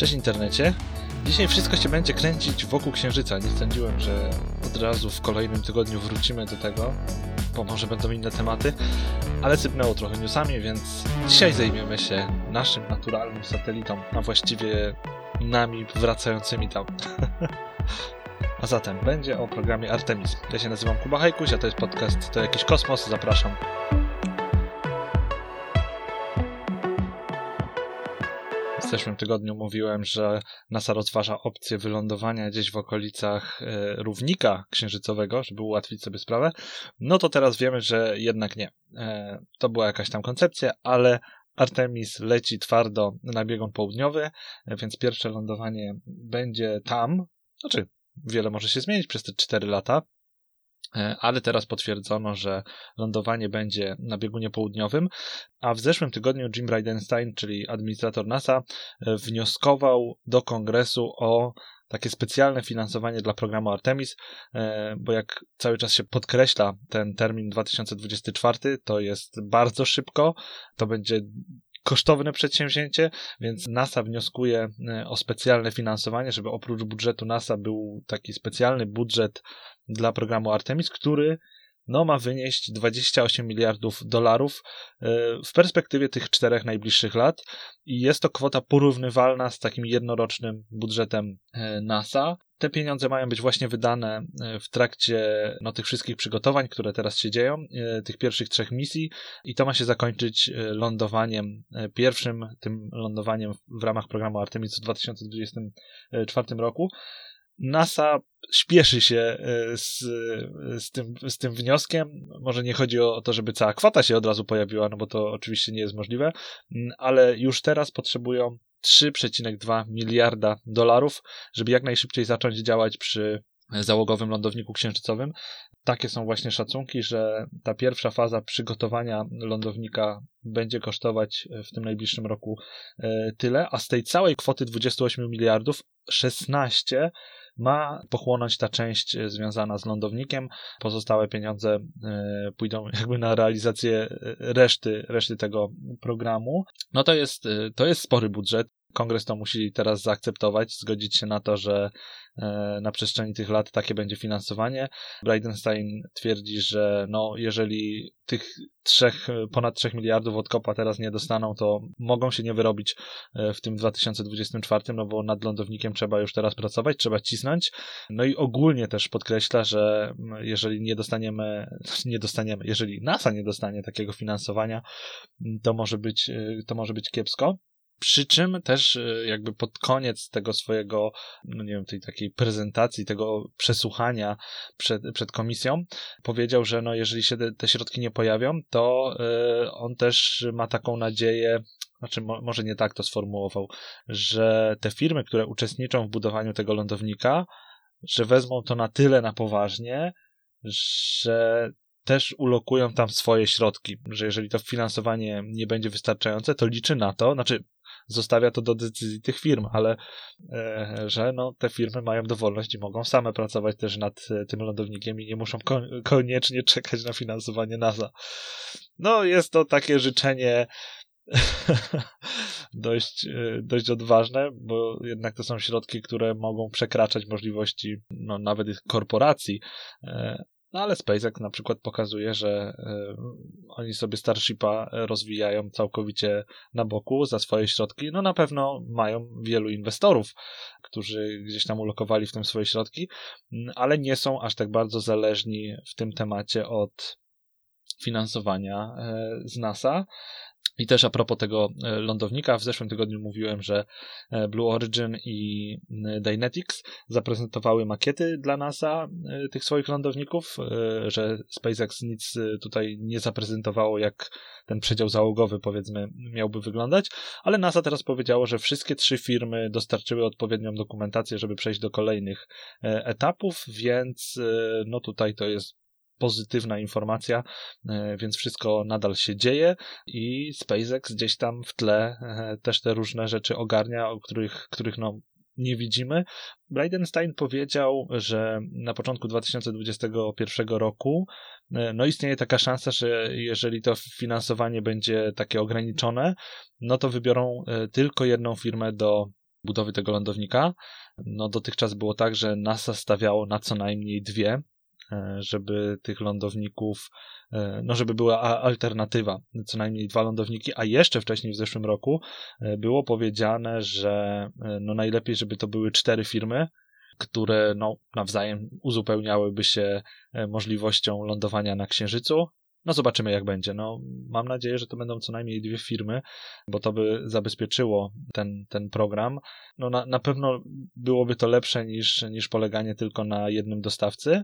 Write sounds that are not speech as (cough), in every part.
Cześć internecie. Dzisiaj wszystko się będzie kręcić wokół Księżyca. Nie sądziłem, że od razu w kolejnym tygodniu wrócimy do tego, bo może będą inne tematy, ale sypnęło trochę newsami, więc dzisiaj zajmiemy się naszym naturalnym satelitą, a właściwie nami wracającymi tam. (laughs) a zatem będzie o programie Artemis. Ja się nazywam Kuba Hajkuś, a to jest podcast To Jakiś Kosmos. Zapraszam. W zeszłym tygodniu mówiłem, że NASA rozważa opcję wylądowania gdzieś w okolicach e, równika księżycowego, żeby ułatwić sobie sprawę. No to teraz wiemy, że jednak nie. E, to była jakaś tam koncepcja, ale Artemis leci twardo na biegun południowy, więc pierwsze lądowanie będzie tam. Znaczy, wiele może się zmienić przez te 4 lata, E, ale teraz potwierdzono, że lądowanie będzie na biegunie południowym, a w zeszłym tygodniu Jim Bridenstine, czyli administrator NASA, e, wnioskował do kongresu o takie specjalne finansowanie dla programu Artemis, e, bo jak cały czas się podkreśla ten termin 2024, to jest bardzo szybko, to będzie kosztowne przedsięwzięcie, więc NASA wnioskuje o specjalne finansowanie, żeby oprócz budżetu NASA był taki specjalny budżet dla programu Artemis, który no, ma wynieść 28 miliardów dolarów e, w perspektywie tych czterech najbliższych lat i jest to kwota porównywalna z takim jednorocznym budżetem e, NASA. Te pieniądze mają być właśnie wydane e, w trakcie no, tych wszystkich przygotowań, które teraz się dzieją, tych pierwszych trzech misji, i to ma się zakończyć lądowaniem, pierwszym tym lądowaniem w ramach programu Artemis w 2024 roku. NASA śpieszy się e, z, z, tym, z tym wnioskiem. Może nie chodzi o to, żeby cała kwota się od razu pojawiła, no bo to oczywiście nie jest możliwe, mm, ale już teraz potrzebują 3,2 miliarda dolarów, żeby jak najszybciej zacząć działać przy załogowym lądowniku księżycowym. Takie są właśnie szacunki, że ta pierwsza faza przygotowania lądownika będzie kosztować w tym najbliższym roku e, tyle, a z tej całej kwoty 28 miliardów 16 ma pochłonąć ta część e, związana z lądownikiem. Pozostałe pieniądze e, pójdą (laughs) jakby na realizację e, reszty, reszty tego programu. No to jest, to jest spory budżet. Kongres to musi teraz zaakceptować, zgodzić się na to, że e, na przestrzeni tych lat takie będzie finansowanie. Bridenstine twierdzi, że no, jeżeli tych trzech, ponad 3 miliardów od kopa teraz nie dostaną, to mogą się nie wyrobić e, w tym 2024, no bo nad lądownikiem trzeba już teraz pracować, trzeba cisnąć. No i ogólnie też podkreśla, że jeżeli nie dostaniemy, nie dostaniemy, jeżeli NASA nie dostanie takiego finansowania, to może być, e, to może być kiepsko. Przy czym też e, jakby pod koniec tego swojego, no nie wiem, tej takiej prezentacji, tego przesłuchania przed, przed komisją, powiedział, że no jeżeli się te, te środki nie pojawią, to y, on też ma taką nadzieję, znaczy mo, może nie tak to sformułował, że te firmy, które uczestniczą w budowaniu tego lądownika, że wezmą to na tyle na poważnie, że też ulokują tam swoje środki, że jeżeli to finansowanie nie będzie wystarczające, to liczy na to, znaczy zostawia to do decyzji tych firm, ale e, że no, te firmy mają dowolność i mogą same pracować też nad e, tym lądownikiem i nie muszą koniecznie czekać na finansowanie NASA. No, jest to takie życzenie (laughs) dość, e, dość odważne, bo jednak to są środki, które mogą przekraczać możliwości no, nawet korporacji, no ale SpaceX na przykład pokazuje, że y, oni sobie Starshipa rozwijają całkowicie na boku za swoje środki. No na pewno mają wielu inwestorów, którzy gdzieś tam ulokowali w tym swoje środki, ale nie są aż tak bardzo zależni w tym temacie od finansowania y, z NASA. I też a propos tego e, lądownika, w zeszłym tygodniu mówiłem, że e, Blue Origin i Dynetics zaprezentowały makiety dla NASA e, tych swoich lądowników, że SpaceX nic tutaj nie zaprezentowało, jak ten przedział załogowy, powiedzmy, miałby wyglądać, ale NASA teraz powiedziało, że wszystkie trzy firmy dostarczyły odpowiednią dokumentację, żeby przejść do kolejnych etapów, więc no tutaj to jest pozytywna informacja, e, więc wszystko nadal się dzieje i SpaceX gdzieś tam w tle e, też te różne rzeczy ogarnia, o których, których no nie widzimy. Bridenstine powiedział, że na początku 2021 roku e, no istnieje taka szansa, że jeżeli to finansowanie będzie takie ograniczone, no to wybiorą tylko jedną firmę do budowy tego lądownika. No dotychczas było tak, że NASA stawiało na co najmniej dwie, żeby tych lądowników, e, no żeby była alternatywa, co najmniej dwa lądowniki, a jeszcze wcześniej w zeszłym roku e, było powiedziane, że no najlepiej, żeby to były cztery firmy, które no, nawzajem uzupełniałyby się możliwością lądowania na Księżycu. No zobaczymy jak będzie. No, mam nadzieję, że to będą co najmniej dwie firmy, bo to by zabezpieczyło ten, ten program. No na, na pewno byłoby to lepsze niż, niż poleganie tylko na jednym dostawcy.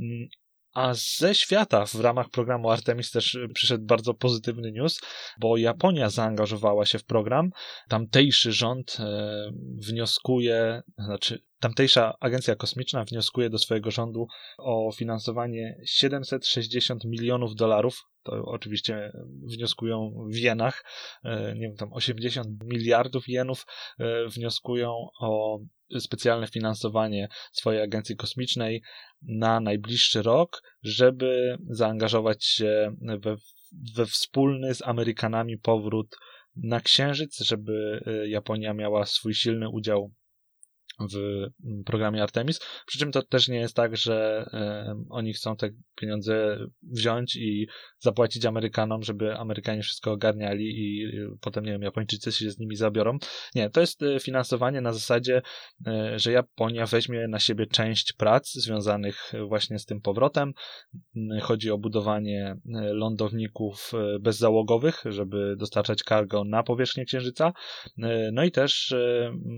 Mm, a ze świata w ramach programu Artemis też przyszedł bardzo pozytywny news, bo Japonia zaangażowała się w program. Tamtejszy rząd e, wnioskuje, znaczy tamtejsza agencja kosmiczna wnioskuje do swojego rządu o finansowanie 760 milionów dolarów. To oczywiście wnioskują w jenach, e, nie wiem, tam 80 miliardów jenów e, wnioskują o specjalne finansowanie swojej agencji kosmicznej na najbliższy rok, żeby zaangażować się we, we wspólny z Amerykanami powrót na Księżyc, żeby e, Japonia miała swój silny udział w mm, programie Artemis. Przy czym to też nie jest tak, że oni chcą te pieniądze wziąć i zapłacić Amerykanom, żeby Amerykanie wszystko ogarniali i potem, nie wiem, Japończycy się z nimi zabiorą. Nie, to jest e, finansowanie na zasadzie, e, że Japonia weźmie na siebie część prac związanych właśnie z tym powrotem. Mm, chodzi o budowanie e, lądowników bezzałogowych, żeby dostarczać cargo na powierzchnię Księżyca. No i też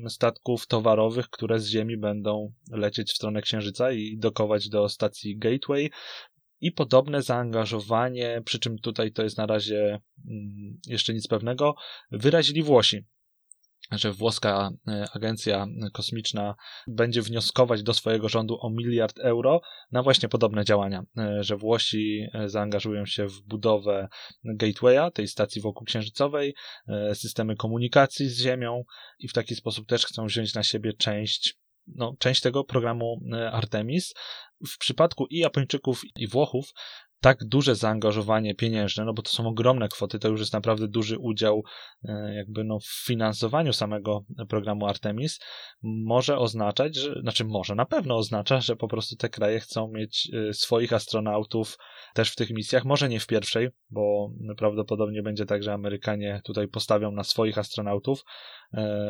statków towarowych, które z Ziemi będą lecieć w stronę Księżyca i dokować do stacji Gateway. I podobne zaangażowanie, przy czym tutaj to jest na razie mm, jeszcze nic pewnego, wyrazili Włosi że włoska e, agencja kosmiczna będzie wnioskować do swojego rządu o miliard euro na właśnie podobne działania, e, że Włosi e, zaangażują się w budowę gatewaya, tej stacji wokół księżycowej, systemy komunikacji z Ziemią i w taki sposób też chcą wziąć na siebie część no, część tego programu Artemis. W przypadku i Japończyków, i Włochów tak duże zaangażowanie pieniężne, no bo to są ogromne kwoty, to już jest naprawdę duży udział e, jakby no w finansowaniu samego programu Artemis, może oznaczać, że, znaczy może na pewno oznacza, że po prostu te kraje chcą mieć e, swoich astronautów też w tych misjach, może nie w pierwszej, bo prawdopodobnie będzie tak, że Amerykanie tutaj postawią na swoich astronautów,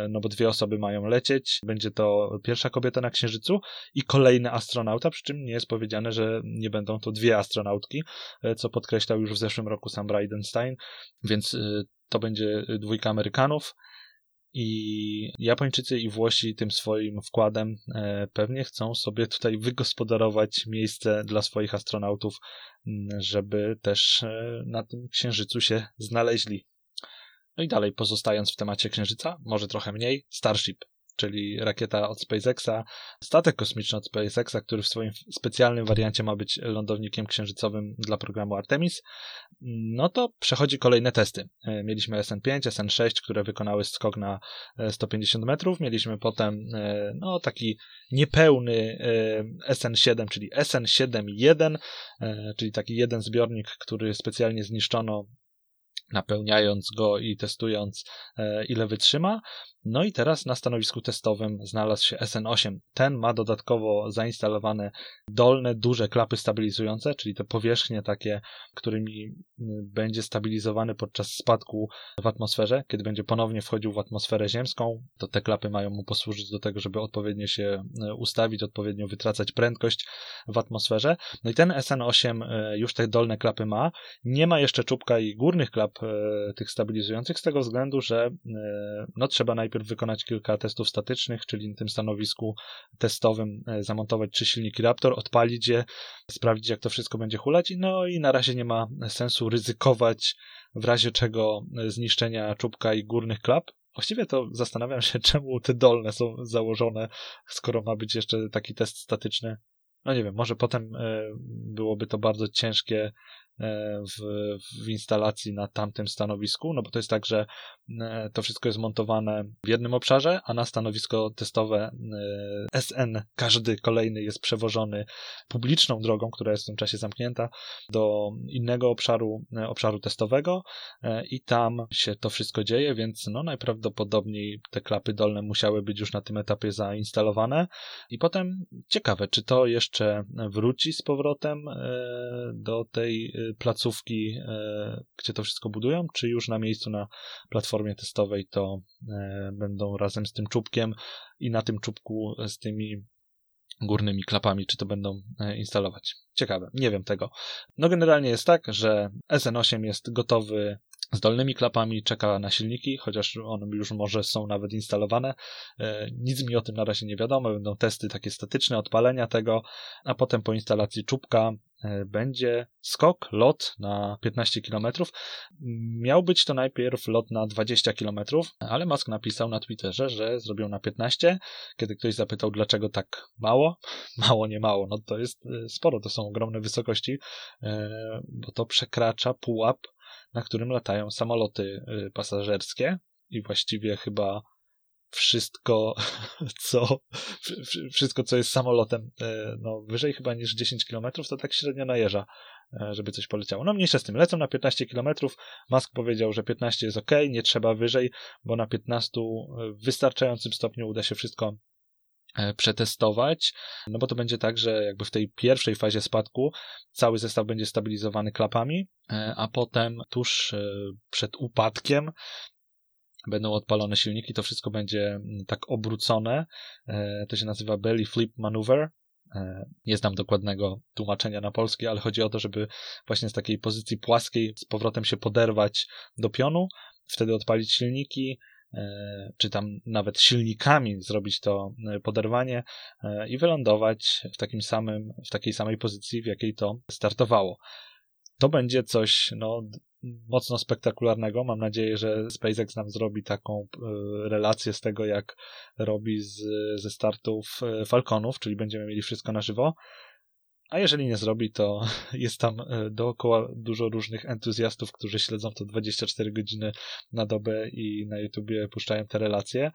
no bo dwie osoby mają lecieć, będzie to pierwsza kobieta na Księżycu i kolejny astronauta, przy czym nie jest powiedziane, że nie będą to dwie astronautki, e, co podkreślał już w zeszłym roku sam Bridenstine, więc e, to będzie dwójka Amerykanów, i Japończycy i Włosi tym swoim wkładem e, pewnie chcą sobie tutaj wygospodarować miejsce dla swoich astronautów, żeby też e, na tym księżycu się znaleźli. No i dalej, pozostając w temacie księżyca, może trochę mniej, Starship czyli rakieta od SpaceXa, statek kosmiczny od SpaceXa, który w swoim specjalnym wariancie ma być lądownikiem księżycowym dla programu Artemis, no to przechodzi kolejne testy. E, mieliśmy SN5, SN6, które wykonały skok na 150 e, metrów, mieliśmy potem e, no taki niepełny SN7, czyli SN7.1, czyli taki jeden zbiornik, który specjalnie zniszczono napełniając go i testując, ile wytrzyma. No i teraz na stanowisku testowym znalazł się SN8. Ten ma dodatkowo zainstalowane dolne, duże klapy stabilizujące, czyli te powierzchnie takie, którymi mm, będzie stabilizowany podczas spadku w atmosferze. Kiedy będzie ponownie wchodził w atmosferę ziemską, to te klapy mają mu posłużyć do tego, żeby odpowiednio się e, ustawić, odpowiednio wytracać prędkość w atmosferze. No i ten SN8 e, już te dolne klapy ma. Nie ma jeszcze czubka i górnych klap tych stabilizujących z tego względu, że no trzeba najpierw najpierw wykonać kilka testów statycznych, czyli na tym stanowisku testowym e, zamontować trzy silniki Raptor, odpalić je, sprawdzić jak to wszystko będzie hulać, no i na razie nie ma sensu ryzykować w razie czego e, zniszczenia czubka i górnych klap, Właściwie to zastanawiam się, (laughs) czemu te dolne są założone, skoro ma być jeszcze taki test statyczny. no nie wiem, może potem byłoby to bardzo ciężkie E, w, w instalacji na tamtym stanowisku, no bo to jest tak, że e, to wszystko jest montowane w jednym obszarze, a na stanowisko testowe e, SN każdy kolejny jest przewożony publiczną drogą, która jest w tym czasie zamknięta, do innego obszaru, obszaru testowego i tam się to wszystko dzieje, więc no najprawdopodobniej te klapy dolne musiały być już na tym etapie zainstalowane. I potem ciekawe, czy to jeszcze wróci z powrotem do tej placówki, e, gdzie to wszystko budują, czy już na miejscu na platformie testowej to e, będą razem z tym czubkiem i na tym czubku z tymi górnymi klapami, czy to będą e, instalować. Ciekawe, nie wiem tego. No generalnie jest tak, że SN8 jest gotowy z dolnymi klapami, czeka na silniki, chociaż one już może są nawet instalowane. Nic mi o tym na razie nie wiadomo, będą testy takie statyczne, odpalenia tego, a potem po instalacji czubka E, będzie skok, lot na 15 km. Miał być to najpierw lot na 20 km, ale Musk napisał na Twitterze, że zrobią na 15. Kiedy ktoś zapytał, dlaczego tak mało, (laughs) mało, nie mało, no to jest e, sporo, to są ogromne wysokości, e, bo to przekracza pułap, na którym latają samoloty pasażerskie i właściwie chyba wszystko, (laughs) co, wszystko, co jest samolotem, e, no, wyżej chyba niż 10 km, to tak średnio najeża, e, żeby coś poleciało. No, mniejsza z tym, lecą na 15 km. Musk powiedział, że 15 jest ok, nie trzeba wyżej, bo na 15 w wystarczającym stopniu uda się wszystko przetestować, no bo to będzie tak, że jakby w tej pierwszej fazie spadku cały zestaw będzie stabilizowany klapami, a potem tuż przed upadkiem będą odpalone silniki, to wszystko będzie mm, tak obrócone. E, to się nazywa belly flip maneuver. E, nie znam dokładnego tłumaczenia na polski, ale chodzi o to, żeby właśnie z takiej pozycji płaskiej z powrotem się poderwać do pionu, wtedy odpalić silniki, e, czy tam nawet silnikami zrobić to poderwanie i wylądować w takim samym, w takiej samej pozycji, w jakiej to startowało. To będzie coś, no, mocno spektakularnego. Mam nadzieję, że SpaceX nam zrobi taką e, relację z tego, jak robi z, ze startów e, Falconów, czyli będziemy mieli wszystko na żywo. A jeżeli nie zrobi, to (laughs) jest tam e, dookoła dużo różnych entuzjastów, którzy śledzą to 24 godziny na dobę i na YouTubie puszczają te relacje.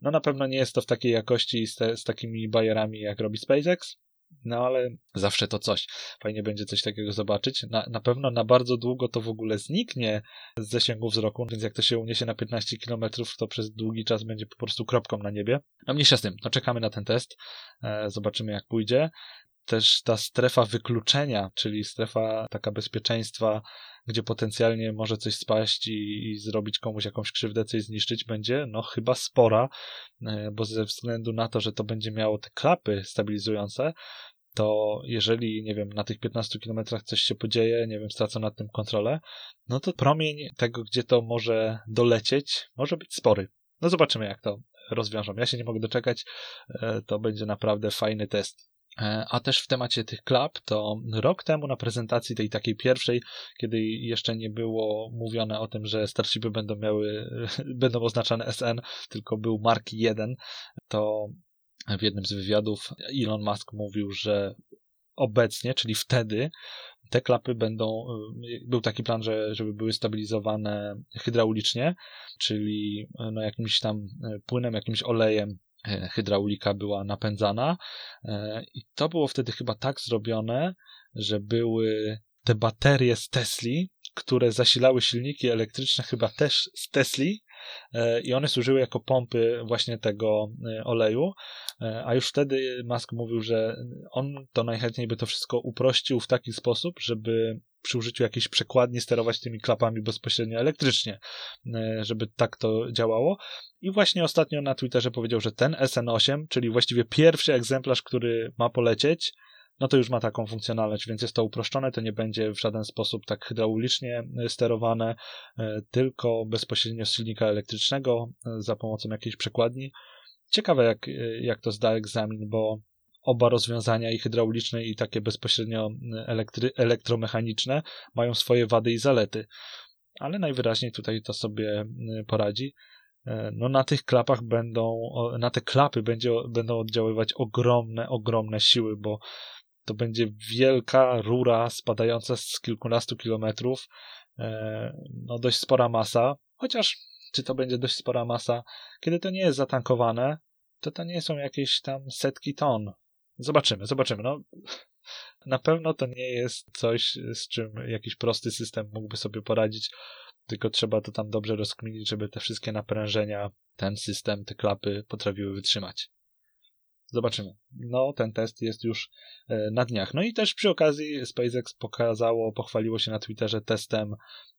No na pewno nie jest to w takiej jakości z, te, z takimi bajerami, jak robi SpaceX, no ale zawsze to coś. Fajnie będzie coś takiego zobaczyć. Na, na pewno na bardzo długo to w ogóle zniknie z zasięgu wzroku, więc jak to się uniesie na 15 km, to przez długi czas będzie po prostu kropką na niebie. No mniejsza z tym, no czekamy na ten test, e, zobaczymy jak pójdzie też ta strefa wykluczenia, czyli strefa taka bezpieczeństwa, gdzie potencjalnie może coś spaść i, i, zrobić komuś jakąś krzywdę, coś zniszczyć, będzie no chyba spora, e, bo ze względu na to, że to będzie miało te klapy stabilizujące, to jeżeli, nie wiem, na tych 15 kilometrach coś się podzieje, nie wiem, stracą nad tym kontrolę, no to promień tego, gdzie to może dolecieć, może być spory. No zobaczymy, jak to rozwiążą. Ja się nie mogę doczekać. E, to będzie naprawdę fajny test. E, a też w temacie tych klap, to rok temu na prezentacji tej takiej pierwszej, kiedy jeszcze nie było mówione o tym, że Starshipy będą miały, (laughs) będą oznaczane SN, tylko był Mark 1, to w jednym z wywiadów Elon Musk mówił, że obecnie, czyli wtedy, te klapy będą, e, był taki plan, że, żeby były stabilizowane hydraulicznie, czyli e, no, jakimś tam płynem, jakimś olejem hydraulika była napędzana e, i to było wtedy chyba tak zrobione, że były te baterie z Tesli, które zasilały silniki elektryczne chyba też z Tesli e, i one służyły jako pompy właśnie tego oleju, a już wtedy Musk mówił, że on to najchętniej by to wszystko uprościł w taki sposób, żeby przy użyciu jakiejś przekładni sterować tymi klapami bezpośrednio elektrycznie, e, żeby tak to działało. I właśnie ostatnio na Twitterze powiedział, że ten SN8, czyli właściwie pierwszy egzemplarz, który ma polecieć, no to już ma taką funkcjonalność, więc jest to uproszczone, to nie będzie w żaden sposób tak hydraulicznie e, sterowane, e, tylko bezpośrednio z silnika elektrycznego za pomocą jakiejś przekładni. Ciekawe, jak, jak to zda egzamin, bo oba rozwiązania, i hydrauliczne, i takie bezpośrednio elektry, elektromechaniczne, mają swoje wady i zalety. Ale najwyraźniej tutaj to sobie poradzi. E, no na tych klapach będą, na te klapy będzie, będą oddziaływać ogromne, ogromne siły, bo to będzie wielka rura spadająca z kilkunastu kilometrów, no dość spora masa, chociaż czy to będzie dość spora masa, kiedy to nie jest zatankowane, to to nie są jakieś tam setki ton. Zobaczymy, zobaczymy. No, (laughs) na pewno to nie jest coś, z czym jakiś prosty system mógłby sobie poradzić, tylko trzeba to tam dobrze rozkminić, żeby te wszystkie naprężenia, ten system, te klapy potrafiły wytrzymać. Zobaczymy. No, ten test jest już e, na dniach. No i też przy okazji SpaceX pokazało, pochwaliło się na Twitterze testem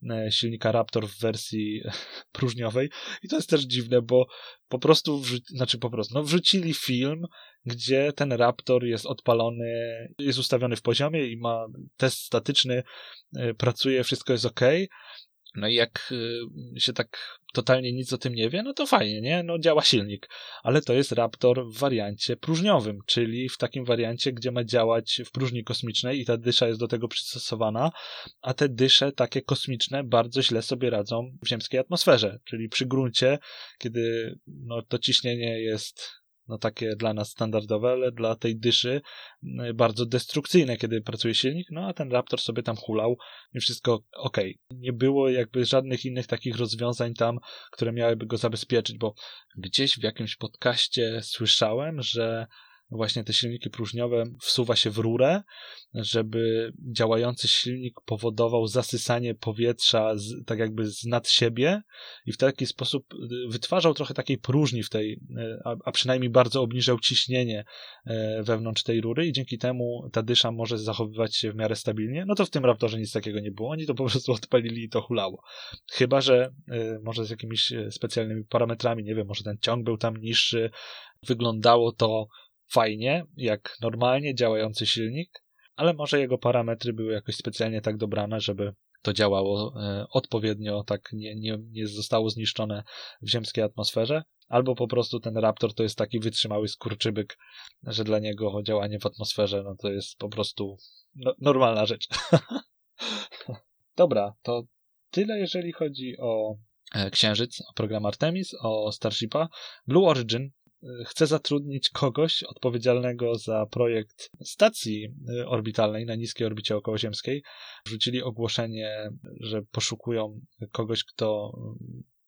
e, silnika Raptor w wersji (laughs) próżniowej. I to jest też dziwne, bo po prostu, znaczy po prostu, no wrzucili film, gdzie ten Raptor jest odpalony, jest ustawiony w poziomie i ma test statyczny, e, pracuje, wszystko jest ok. No i jak się tak totalnie nic o tym nie wie, no to fajnie, nie? No działa silnik. Ale to jest Raptor w wariancie próżniowym, czyli w takim wariancie, gdzie ma działać w próżni kosmicznej i ta dysza jest do tego przystosowana, a te dysze takie kosmiczne bardzo źle sobie radzą w ziemskiej atmosferze, czyli przy gruncie, kiedy no, to ciśnienie jest no takie dla nas standardowe, ale dla tej dyszy mm, bardzo destrukcyjne, kiedy pracuje silnik, no a ten Raptor sobie tam hulał i wszystko ok. Nie było jakby żadnych innych takich rozwiązań tam, które miałyby go zabezpieczyć, bo gdzieś w jakimś podcaście słyszałem, że właśnie te silniki próżniowe wsuwa się w rurę, żeby działający silnik powodował zasysanie powietrza z, tak jakby z nad siebie i w taki sposób y, wytwarzał trochę takiej próżni w tej, y, a, a przynajmniej bardzo obniżał ciśnienie y, wewnątrz tej rury i dzięki temu ta dysza może zachowywać się w miarę stabilnie. No to w tym Raptorze nic takiego nie było. Oni to po prostu (laughs) odpalili i to hulało. Chyba, że może z jakimiś specjalnymi parametrami, nie wiem, może ten ciąg był tam niższy, wyglądało to fajnie, jak normalnie działający silnik, ale może jego parametry były jakoś specjalnie tak dobrane, żeby to działało e, odpowiednio, tak nie, nie, nie zostało zniszczone w ziemskiej atmosferze, albo po prostu ten Raptor to jest taki wytrzymały skurczybyk, że dla niego działanie w atmosferze no to jest po prostu no, normalna rzecz. (laughs) Dobra, to tyle jeżeli chodzi o e, Księżyc, o program Artemis, o Starshipa. Blue Origin chce zatrudnić kogoś odpowiedzialnego za projekt stacji y, orbitalnej na niskiej orbicie okołoziemskiej. Wrzucili ogłoszenie, że poszukują kogoś, kto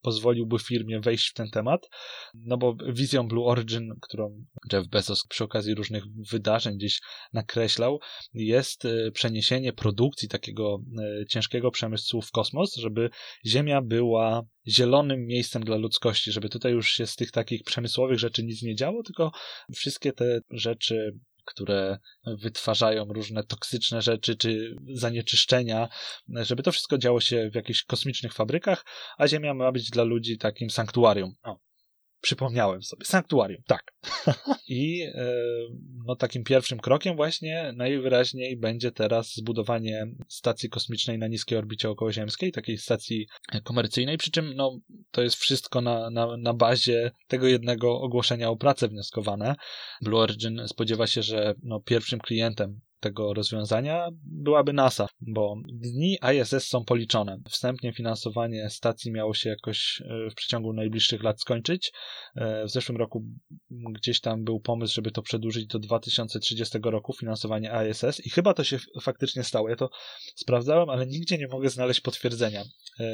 pozwoliłby firmie wejść w ten temat, no bo wizją Blue Origin, którą Jeff Bezos przy okazji różnych wydarzeń gdzieś nakreślał, jest y, przeniesienie produkcji takiego y, ciężkiego przemysłu w kosmos, żeby Ziemia była zielonym miejscem dla ludzkości, żeby tutaj już się z tych takich przemysłowych rzeczy nic nie działo, tylko wszystkie te rzeczy które wytwarzają różne toksyczne rzeczy czy zanieczyszczenia, żeby to wszystko działo się w jakichś kosmicznych fabrykach, a Ziemia ma być dla ludzi takim sanktuarium. O, Przypomniałem sobie. Sanktuarium, tak. (laughs) I e, no, takim pierwszym krokiem właśnie najwyraźniej będzie teraz zbudowanie stacji kosmicznej na niskiej orbicie okołoziemskiej, takiej stacji komercyjnej, przy czym no, to jest wszystko na, na, na bazie tego jednego ogłoszenia o pracę wnioskowane. Blue Origin spodziewa się, że no, pierwszym klientem tego rozwiązania byłaby NASA, bo dni ISS są policzone. Wstępnie finansowanie stacji miało się jakoś e, w przeciągu najbliższych lat skończyć. E, w zeszłym roku gdzieś tam był pomysł, żeby to przedłużyć do 2030 roku, finansowanie ISS i chyba to się faktycznie stało. Ja to sprawdzałem, ale nigdzie nie mogę znaleźć potwierdzenia. E,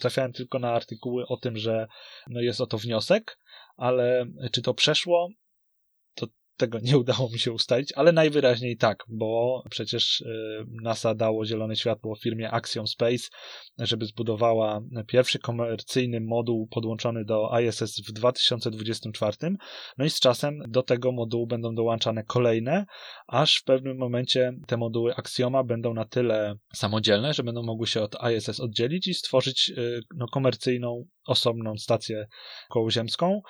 trafiałem tylko na artykuły o tym, że no jest oto wniosek, ale czy to przeszło? Tego nie udało mi się ustalić, ale najwyraźniej tak, bo przecież y, NASA dało zielone światło firmie Axiom Space, żeby zbudowała pierwszy komercyjny moduł podłączony do ISS w 2024. No i z czasem do tego modułu będą dołączane kolejne, aż w pewnym momencie te moduły Axioma będą na tyle samodzielne, że będą mogły się od ISS oddzielić i stworzyć y, no, komercyjną, osobną stację kołoziemską.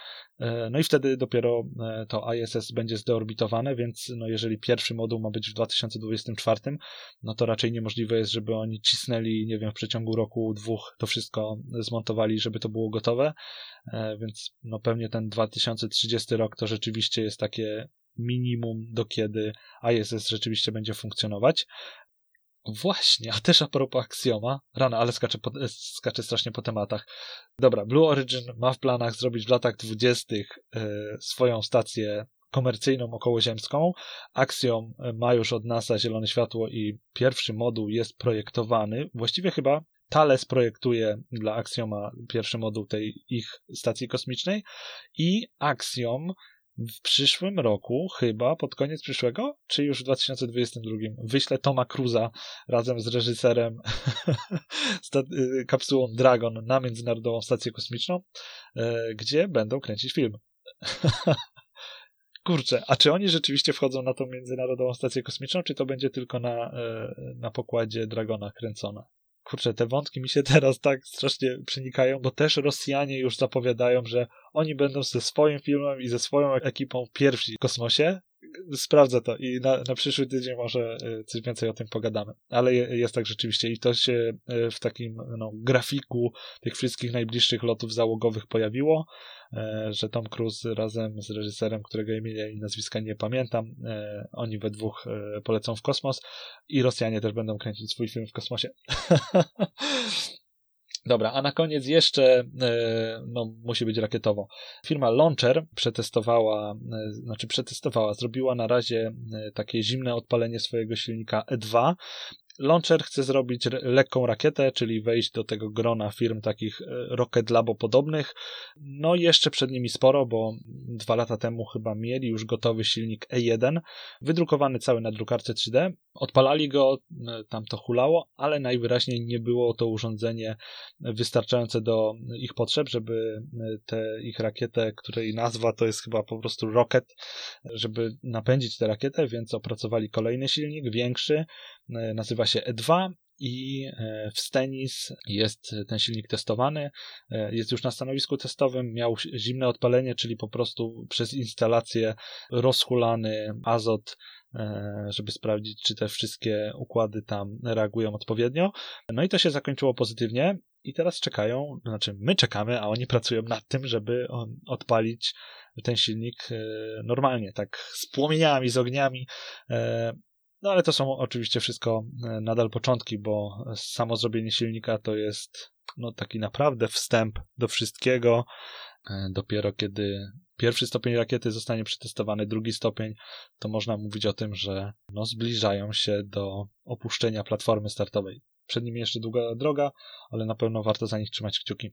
E, no i wtedy dopiero e, to ISS będzie zdeorbitowane, więc no jeżeli pierwszy moduł ma być w 2024, no to raczej niemożliwe jest, żeby oni cisnęli, nie wiem, w przeciągu roku, dwóch to wszystko zmontowali, żeby to było gotowe, e, więc no pewnie ten 2030 rok to rzeczywiście jest takie minimum, do kiedy ISS rzeczywiście będzie funkcjonować. Właśnie, a też a propos Axioma. Rana, ale skaczę, po, skaczę strasznie po tematach. Dobra, Blue Origin ma w planach zrobić w latach dwudziestych e, swoją stację komercyjną okołoziemską. Axiom ma już od NASA zielone światło i pierwszy moduł jest projektowany. Właściwie chyba Thales projektuje dla Axioma pierwszy moduł tej ich stacji kosmicznej i Axiom w przyszłym roku, chyba pod koniec przyszłego, czy już w 2022, wyślę Toma Cruza razem z reżyserem (laughs) y, kapsułą Dragon na Międzynarodową Stację Kosmiczną, e, gdzie będą kręcić film. (laughs) Kurczę, a czy oni rzeczywiście wchodzą na tą Międzynarodową Stację Kosmiczną, czy to będzie tylko na, e, na pokładzie Dragona kręcone? Kurczę, te wątki mi się (laughs) teraz tak strasznie przenikają, bo też Rosjanie już zapowiadają, że oni będą ze swoim filmem i ze swoją ekipą pierwsi w kosmosie. Sprawdzę to i na, na przyszły tydzień może e, coś więcej o tym pogadamy. Ale jest tak rzeczywiście i to się e, w takim no, grafiku tych wszystkich najbliższych lotów załogowych pojawiło. E, że Tom Cruise razem z reżyserem, którego imienia i nazwiska nie pamiętam, oni we dwóch polecą w kosmos i Rosjanie też będą kręcić swój film w kosmosie. (laughs) Dobra, a na koniec jeszcze, no, musi być rakietowo. Firma Launcher przetestowała, znaczy przetestowała, zrobiła na razie takie zimne odpalenie swojego silnika E2 Launcher chce zrobić lekką rakietę, czyli wejść do tego grona firm takich e, Rocket Labo podobnych. No jeszcze przed nimi sporo, bo dwa lata temu chyba mieli już gotowy silnik E1, wydrukowany cały na drukarce 3D. Odpalali go, e, tam to hulało, ale najwyraźniej nie było to urządzenie wystarczające do ich potrzeb, żeby e, tę ich rakietę, której nazwa to jest chyba po prostu Rocket, żeby napędzić tę rakietę, więc opracowali kolejny silnik, większy, nazywa się E2 i e, w Stenis jest ten silnik testowany, e, jest już na stanowisku testowym, miał zimne odpalenie, czyli po prostu przez instalację rozhulany azot e, żeby sprawdzić, czy te wszystkie układy tam reagują odpowiednio. No i to się zakończyło pozytywnie i teraz czekają, znaczy my czekamy, a oni pracują nad tym, żeby odpalić ten silnik normalnie, tak z płomieniami, z ogniami, no ale to są oczywiście wszystko e, nadal początki, bo samo zrobienie silnika to jest no, taki naprawdę wstęp do wszystkiego. E, dopiero kiedy pierwszy stopień rakiety zostanie przetestowany, drugi stopień, to można mówić o tym, że no, zbliżają się do opuszczenia platformy startowej. Przed nimi jeszcze długa droga, ale na pewno warto za nich trzymać kciuki,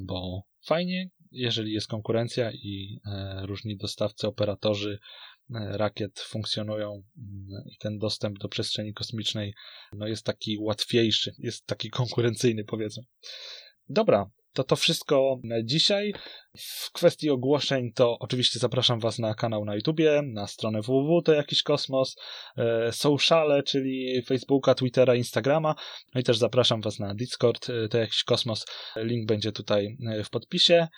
bo fajnie, jeżeli jest konkurencja i e, różni dostawcy, operatorzy rakiet funkcjonują mm, i ten dostęp do przestrzeni kosmicznej no jest taki łatwiejszy, jest taki konkurencyjny powiedzmy. Dobra, to to wszystko dzisiaj. W kwestii ogłoszeń to oczywiście zapraszam Was na kanał na YouTubie, na stronę www to jakiś kosmos, e, sociale, czyli Facebooka, Twittera, Instagrama. No i też zapraszam Was na Discord e, to jakiś kosmos. Link będzie tutaj w podpisie.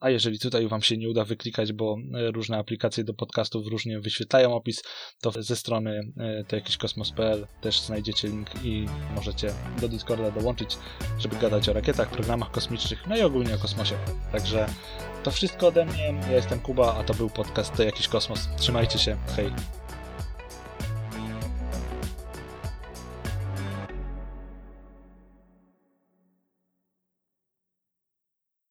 A jeżeli tutaj Wam się nie uda wyklikać, bo e, różne aplikacje do podcastów różnie wyświetlają opis, to ze strony e, to jakiś kosmos.pl też znajdziecie link i możecie do Discorda dołączyć, żeby gadać o rakietach, programach kosmicznych, no i ogólnie o kosmosie. Także to wszystko ode mnie. Ja jestem Kuba, a to był podcast To jakiś kosmos. Trzymajcie się. Hej.